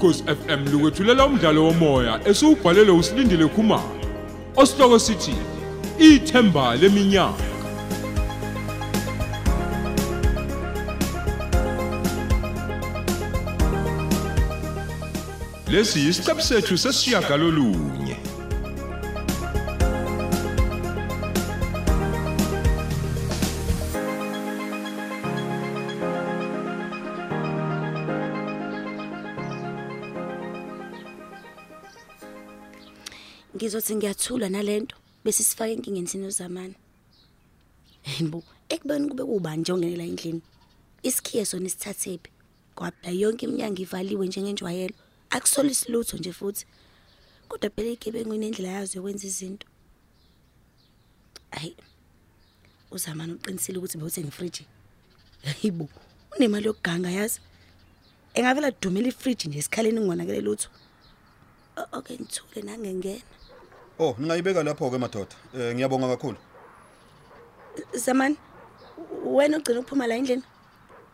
ukhosi FM lukwethulela umdlalo womoya esiubhalelwe usilindile Khumalo osihloko sithi ithemba leminyaka. Lesi isiqebu sethu sesishiyagalolunye ngizothi ngiyathula nalento bese sifake enkingeni sino zamani yimbo ekubeni kube kubani nje ongenela endlini? Isikhiye sona isithathephi kwaphela yonke iminyango ivaliwe njengenjwayelo. Akusole isilutho nje futhi. Kodwa phela igebengu inendlela yazo yokwenza izinto. Ayi uzamani uqinisile ukuthi bewuthenga ifriji hayibo unemali yokuganga yazi? Engavela dumela ifriji nje esikhaleni ngingonakele lutho O- okay ngithule nangengena Oh, ningayibeka lapho ke madoda. Eh ngiyabonga kakhulu. zamani wena ugcina ukuphuma la endlini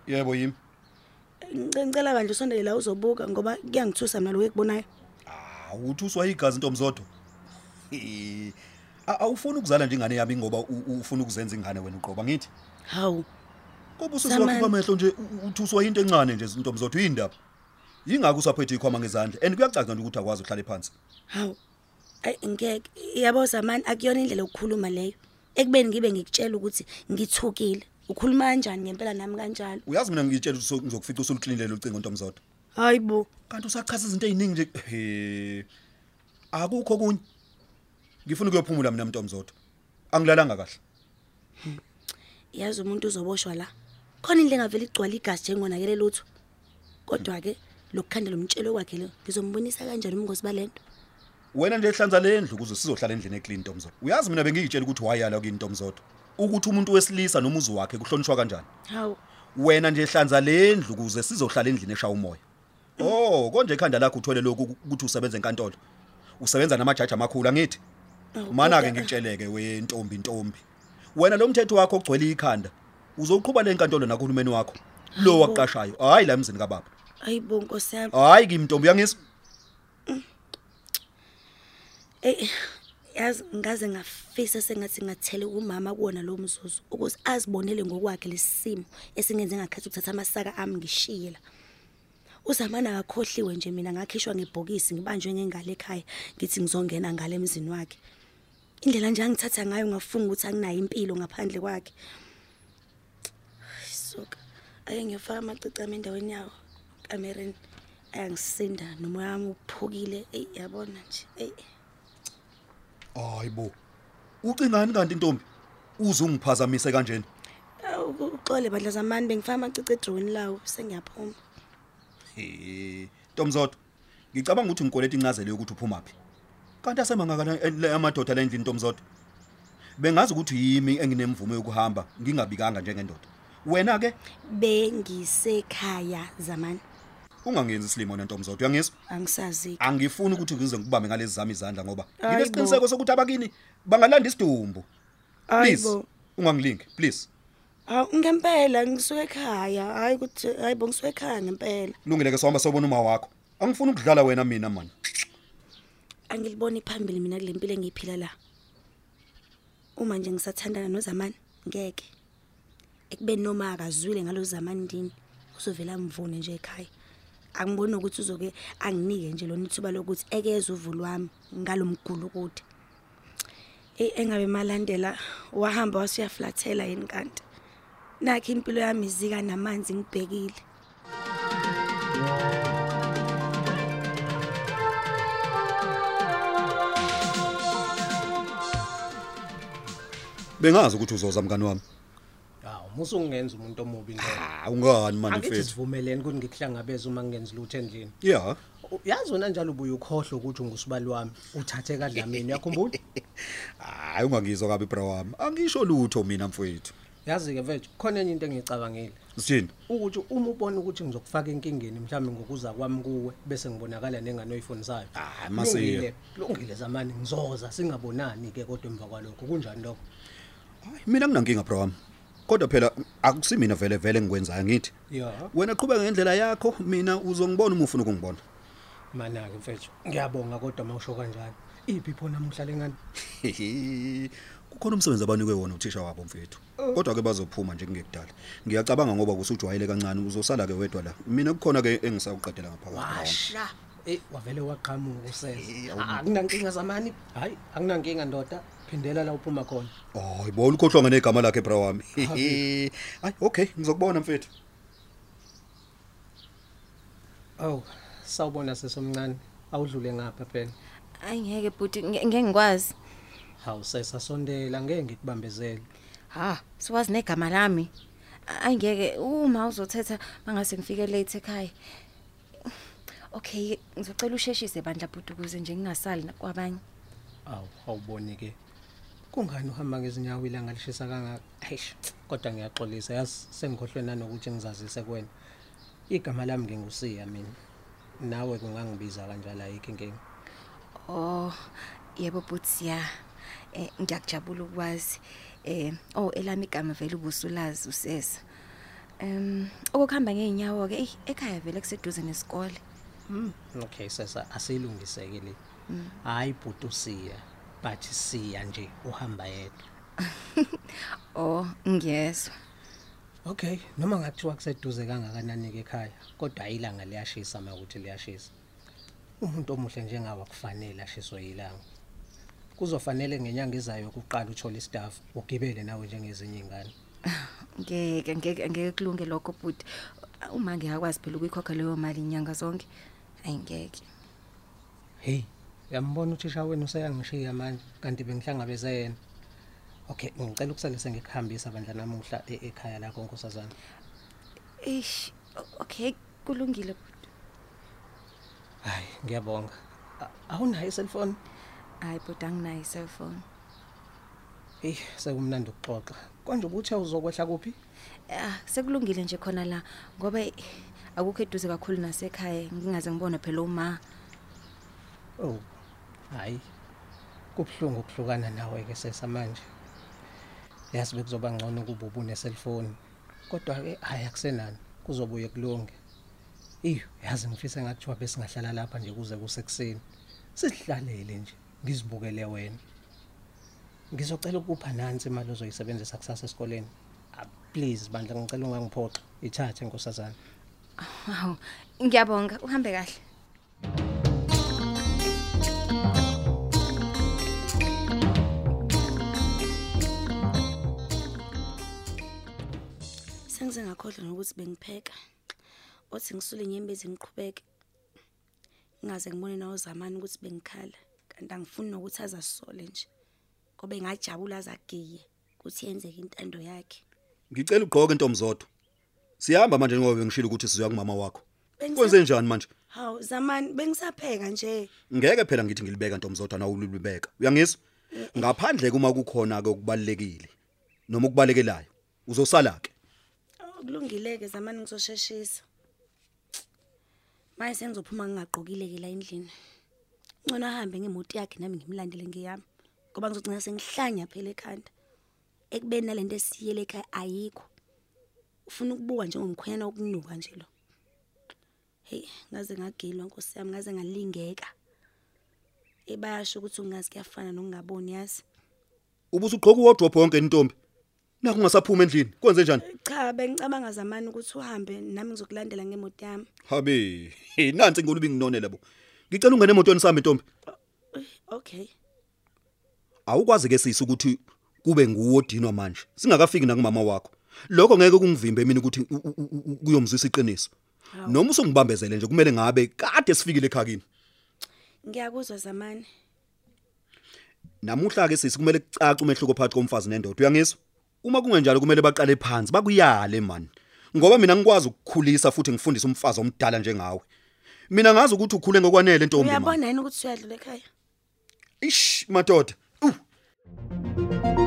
Yebo yimi. Ngice- ngicela kanje usondele la uzobuka ngoba kuyangithusa mina lokho ekubonayo Ah, uthi uswa igazi intomzodo. Eh, a- Awufuni ukuzala nje ingane yami ngoba u- u- ufuna ukuzenza ingane wena uqoba ngithi. hawu Ngoba Zamani. usuzokhipha amehlo nje u- uthi uswa into encane nje intomzodo yindaba. Yingakho usaphethe ikhwama ngezandla and kuyacaca nje ukuthi akwazi ukuhlala phansi. hawu ayi ngeke yabo zamani akuyona indlela yokukhuluma leyo ekubeni ngibe ngikutshela ukuthi ngithukile ukhuluma kanjani ngempela nami kanjalo Uyazi mina ngitshela ukuthi ngizokufica usuluqinile ucingo intomzodo. hayibo Kanti usachaza izinto eziningi nje. He. Akukho kunye. Ngifuna ukuyophumula mina mntomzodo. Angilalanga kahle. yazi umuntu uzoboshwa la khona indle engavela igcwala igazi njengonakele lutho kodwa ke lokukhandela umtshelo wakhe lo ngizombonisa kanjani ubungozi balento Wena nje ehlanza lendlu ukuze sizohlala endlini eclean Ntomzodo. Uyazi mina bengiyitshela ukuthi wayala kini Ntomzodo. Ukuthi umuntu wesilisa nomuzi wakhe kuhlonishwa kanjani. hawu Wena nje ehlanza lendlu ukuze sizohlala endlini eshaya umoya. Oh, konje ikhanda lakho uthole lokhu ukuthi usebenza enkantolo. Usebenza namajaji amakhulu angithi. Mana ke ngikutsheleke we ntombi. Wena lo mthetho wakho ogcwele ikhanda. Uzoqhubha le nkantolo nakuhulumeni wakho. Lo waqashayo. Hayi la emzini kababa. hayibo nkosi yami Hayi kimi ntombi yangizwa. Eh yazi ngaze ngafisa sengathi ngathele umama kuona lo mzuzu ukuze azibonele ngokwakhe lesimo esingenze ngakhetha ukuthatha amasaka ami ngishiyela. Uzamana akakhohliwe nje mina ngakhishwa ngebhokisi ngibanjwe ngengalo ekhaya ngithi ngizongena ngale emzini wakhe. Indlela nje angithatha ngayo ngafunga ukuthi anginayo impilo ngaphandle kwakhe. Suka. Ake ngiyofaka amacici ami endaweni yawo kamereni. Ayangisinda nomoya wami uphukile. Eyi yabona nje. Eyi Hayibo. Ucingani kanti intombi? Uze ungiphazamise kanjena. Uxole bandla zamani bengifaka amacici edrone lawo sengiyaphuma Eh, Ntomzodo. Ngicabanga ukuthi ngikoleta incazelo yokuthi uphuma phi. Kanti asemangaka amadoda la endlini Ntomzodo. Bengazi ukuthi yimi enginemvume yokuhamba ngingabikanga njengendoda. Wena ke bengisekhaya zamani ungangenzi isilimo nentomzodo uyangizwa? angisazi Angifuni ukuthi ngize ngikubambe ngalezi zami izandla ngoba Hayibo. nginesiqiniseko sokuthi abakini bangalanda isidumbu. Please, Hayibo. ungangilingi, please. hawu ngempela ngisuke ekhaya hayi ukuthi hayibo ngisuke ekhaya ngempela Lungile ke sohamba sobona uma wakho. Angifuni ukudlala wena mina man. angiliboni phambili mina kule mpilo engiyiphila la uma nje ngisathandana nozamani ngeke ekubeni noma akazwile ngalo zamani ndini uzovela mvune nje ekhaya angiboni ukuthi uzoke anginike nje lona ithuba lokuthi ekeze uvu lwami ngalomgulo kude. Eh engabe malandela wahamba wasiyaflathela yini kanti? Nakho impilo yami izika namanzi ngibhekile. Bengazi ukuthi uzoza mngani wami. Hawu, musungenza umuntu omubi ngeke. Ah, ungani manje Angithi mfethu? sivumelene ukuthi ngikuhlangabeze uma ngenza lutho endlini. Yeah. U- Yazi wena njalo ubuye ukhohle ukuthi ungusibali wami, uthathe kadlamini yakhumbula? Hayi ungangizwa kabi bra wami. Angisho lutho mina mfowethu. Yazi ke mfethu, khona enye into engicabangile. Sithini? Ukuthi uma ubona ukuthi ngizokufaka enkingeni mhlawumbe ngokuza kwami kuwe bese ngibonakala nengane oyifunisayo. Ah, masiye. Lungile, lungile zamani ngizoza singabonani ke kodwa emva kwalokho kunjani lokho? Hayi mina nginankinga bra wami. Kodwa phela akusimina vele vele engikwenzayo ngithi. Ya wena qhubeka ngendlela yakho mina uzongibona uma ufuna ukungibona. Mana-ke mfethu ngiyabonga kodwa mawusho kanjani iphi pho namuhla lengane kukhona umsebenzi abanikwe wona uthisha wabo mfethu. Kodwa ke bazophuma nje kungekudala. Ngiyacabanga ngoba kusujwayele kancane uzosala ke wedwa la. Mina kukhona ke engisakuqedela ngaphakathi kwami. washa eyi wavele waqhamuka useza akunankinga zamani? Hhayi akunankinga ndoda. Phindela la uphuma khona. Hayi bona ukhohlwa negama lakhe bra wami. Hayi. Okay ngizokubona mfethu. Awu sawubona sesomncane. Awudlule ngapha phela Ayi ngeke bhuti nge- ngeke ngikwazi. hawu sesasondela ngeke ngikubambezele. Ha, siwazi negama lami. Ayi ngeke uma uzothetha mangase ngifike late ekhaya. Okay, ngizocela usheshise bandla bhuti ukuze nje ngingasali na- kwabanye. awu awuboni-ke kungani uhamba ngezinyawo ilanga lishisa kangaka eish kodwa ngiyaxolisa yazi sengikhohlwe nanokuthi ngizazise kuwena igama lami ngingusiya mina nawe kungangibiza kanjalo ayikho inkinga Oh, yebo bhuti ya. Eh ngiyakujabula ukwazi. Eh oh elami igama vele ubusulazi usesa. Em ukuhamba ngeenyawo ke ekhaya vele kuseduze nesikole. Mm, okay sesa asiyilungiseke le. Hayi bhuti usiya but siya nje uhamba yedwa. Oh, ngiyezwa. okay noma ngathiwa kuseduze kangakanani-ke ekhaya kodwa ilanga liyashisa uma ukuthi liyashisa. Umuntu omuhle njengawe akufanele ashiswe yilanga. Kuzofanele ngenyanga ezayo kuqala uthole istaff ugibele nawe njengezinye iy'ngane. Ngeke ngeke ngeke kulunge lokho bhuti. Uma ngiyakwazi phela ukuyikhokha leyo mali inyanga zonke. Ayingeke. heyi uyambona uthisha wenu useyangishiya manje kanti bengihlangabeze yena okay ngicela ukusale sengikuhambisa bandla namuhla e- ekhaya lakho nkosazana Eish, o- okay, kulungile bhuti. hayi ngiyabonga A- awunayo iselfoni Hayi bhuti anginayo cellphone. eyi sekumnandi ukuxoxa konje ukuthi awuzokwehla kuphi Ah, sekulungile nje khona la ngoba eh, akukho eduze kakhulu nasekhaya ngingaze ngibone phela uma. oh hayi kubuhlungu ukuhlukana nawe-ke sesamanje. Yazi bekuzoba ngcono kuba ubuneselfoni kodwa-ke hhayi akusenani kuzobuye kulunge iyo yazi ngifise ngathiwa besingahlala lapha nje kuze kusekuseni sihlalele nje ngizibukele wena. Ngizocela ukupha nansi imali ozoyisebenzisa kusasa esikoleni. Ah, please bandla ngicela ungangiphoxa ithathe nkosazana. Hawu, ngiyabonga, uhambe kahle. Sengize ngakhohlwa nokuthi bengipheka. Othi ngisule inyembezi ngiqhubeke. Ngingaze ngibone nawo zamani ukuthi bengikhala. Kanti angifuni nokuthi azasole nje. Ngoba engajabula azagiye ukuthi yenzeke intando yakhe. ngicela ugqoke intomzodo siyahamba manje ngoba bengishilo ukuthi sizoya kumama wakho Bengisa- kwenze njani manje Hawu zamani bengisapheka nje. ngeke phela ngithi ngilibeka ntomzodo na ulibeka uyangizwa ngaphandle kuma kukhona ke okubalekile noma ukubalekelayo uzosala ke Oh, Kulungileke zamani ngizosheshisa. Manje sengizophuma ngingaqokile ke la endlini. Ngcono ahambe ngemoto yakhe nami ngimlandele ngiyami. Ngoba ngizogcina sengihlanya phela ekhanda. Ekubeni nalento esiyele ekhaya ayikho. Ufuna ukubuka njengomkhwenyana okunuka nje lo. Hey, ngaze ngagilwa Nkosi yami, ngaze ngalingeka. Ebayasho ukuthi ungazi kuyafana nokungaboni yazi. ubusugqoka uwardrobe wonke intombi naku ungasaphuma endlini kwenze njani Cha, bengicabanga zamani ukuthi uhambe nami ngizokulandela ngemoto yami. habe hey nansi ngolubi nginonela bo ngicela ungene emotweni sami intombi Uy, Okay. awukwazi ke sisi ukuthi kube nguwo dinwa manje singakafiki nakumama wakho lokho ngeke kungivimbe mina ukuthi u- u- u- u- kuyomzwisa iqiniso. Noma usungibambezele nje kumele ngabe kade sifikile ekhakini. Ngiyakuzwa zamani. namuhla ke sisi kumele kucace umehluko phakathi komfazi nendoda uyangizwa? Uma kungenjalo kumele baqale phansi bakuyale man. Ngoba mina ngikwazi ukukhulisa futhi ngifundise umfazi omdala njengawe. Mina ngazi ukuthi ukhule ngokwanele ntombi man. Uyabona yini ukuthi uyadlula ekhaya? ish madoda. Uh.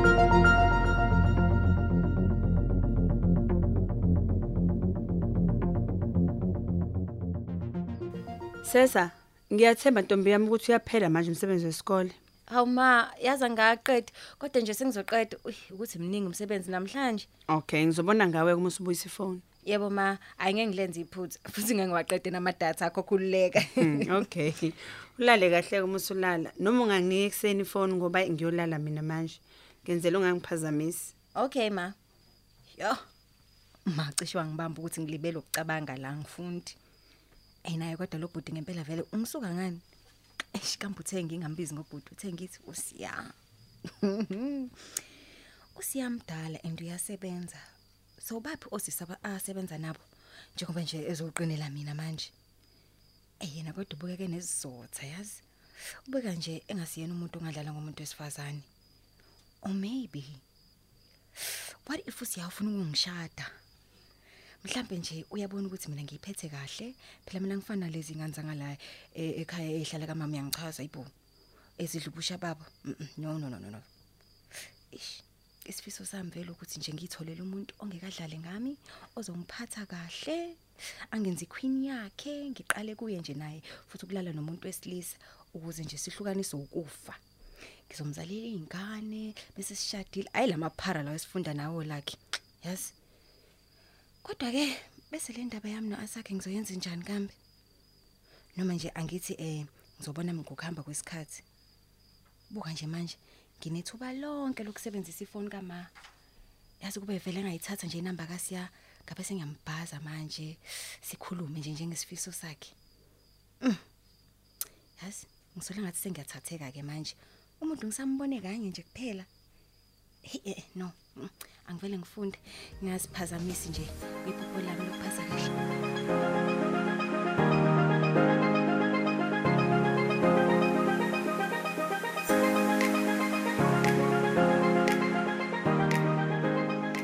Sesa, ngiyathemba ntombi yami ukuthi uyaphela manje umsebenzi wesikole. Hawu ma, yaza ngaqeda, kodwa nje sengizoqeda uy, ukuthi mningi umsebenzi namhlanje. Okay, ngizobona ngawe uma usubuyisa ifoni. Yebo ma, ayike ngilenze iphutha, futhi ngeke ngiwaqede namadatha akho khululeka. Hmm, okay. Ulale kahle uma usulala. Noma unganginike ekseni ifoni ngoba ngiyolala mina manje. Ngenzela ungangiphazamisi. Okay ma. Yo. Ma cishe wangibamba ukuthi ngilibele ukucabanga la ngifundi. Eh naye kodwa lo bhuti ngempela vele ungisuka ngani? Eish kambe uthe ngingambizi ngobhuti uthe ngithi usiya. Usiyamdala and uyasebenza. So baphi osisaba asebenza nabo? Njengoba nje ezoqinela mina manje. Eh yena kodwa ubukeke nesizotha yazi. Ubeka nje engasiyena umuntu ongadlala ngomuntu wesifazane. Or maybe What if usiyafuna ukungishada? Mhlambe nje uyabona ukuthi mina ngiyiphethe kahle, phela mina ngifana lezi ngane ngala ekhaya ehlala kamama yangichaza ibo. Ezidlubusha baba. No no no no. Ish. Isifiso sami vele ukuthi nje ngitholele umuntu ongekadlali ngami, ozongiphatha kahle, angenzi queen yakhe, ngiqale kuye nje naye futhi ukulala nomuntu wesilisa ukuze nje sihlukaniswe ukufa. ngizomzalela izingane bese sishadile ayi lamaphara lawo esifunda nawo lakhe yazi kodwa ke bese le ndaba yami noasakhe ngizoyenza njani kambe? Noma nje angithi eh ngizobona ngokuhamba kwesikhathi. Buka nje manje nginethuba lonke lokusebenzisa ifoni kama. Yazi kube vele ngayithatha nje inamba kasiya ngabe sengiyambhaza manje sikhulume nje njengesifiso sakhe. Mm. yazi ngisola ngathi sengiyathatheka ke manje. Umuntu ngisambone kanye nje kuphela. Hey, eh, no mm, angivele ngifunde ngiyaziphazamisi nje kwiphupho lami lokuphatha kahle.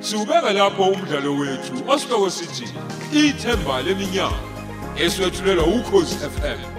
Siubeka lapho umdlalo wethu osihloko sithi ithemba leminyaka eswetshulelwa ukhozi FM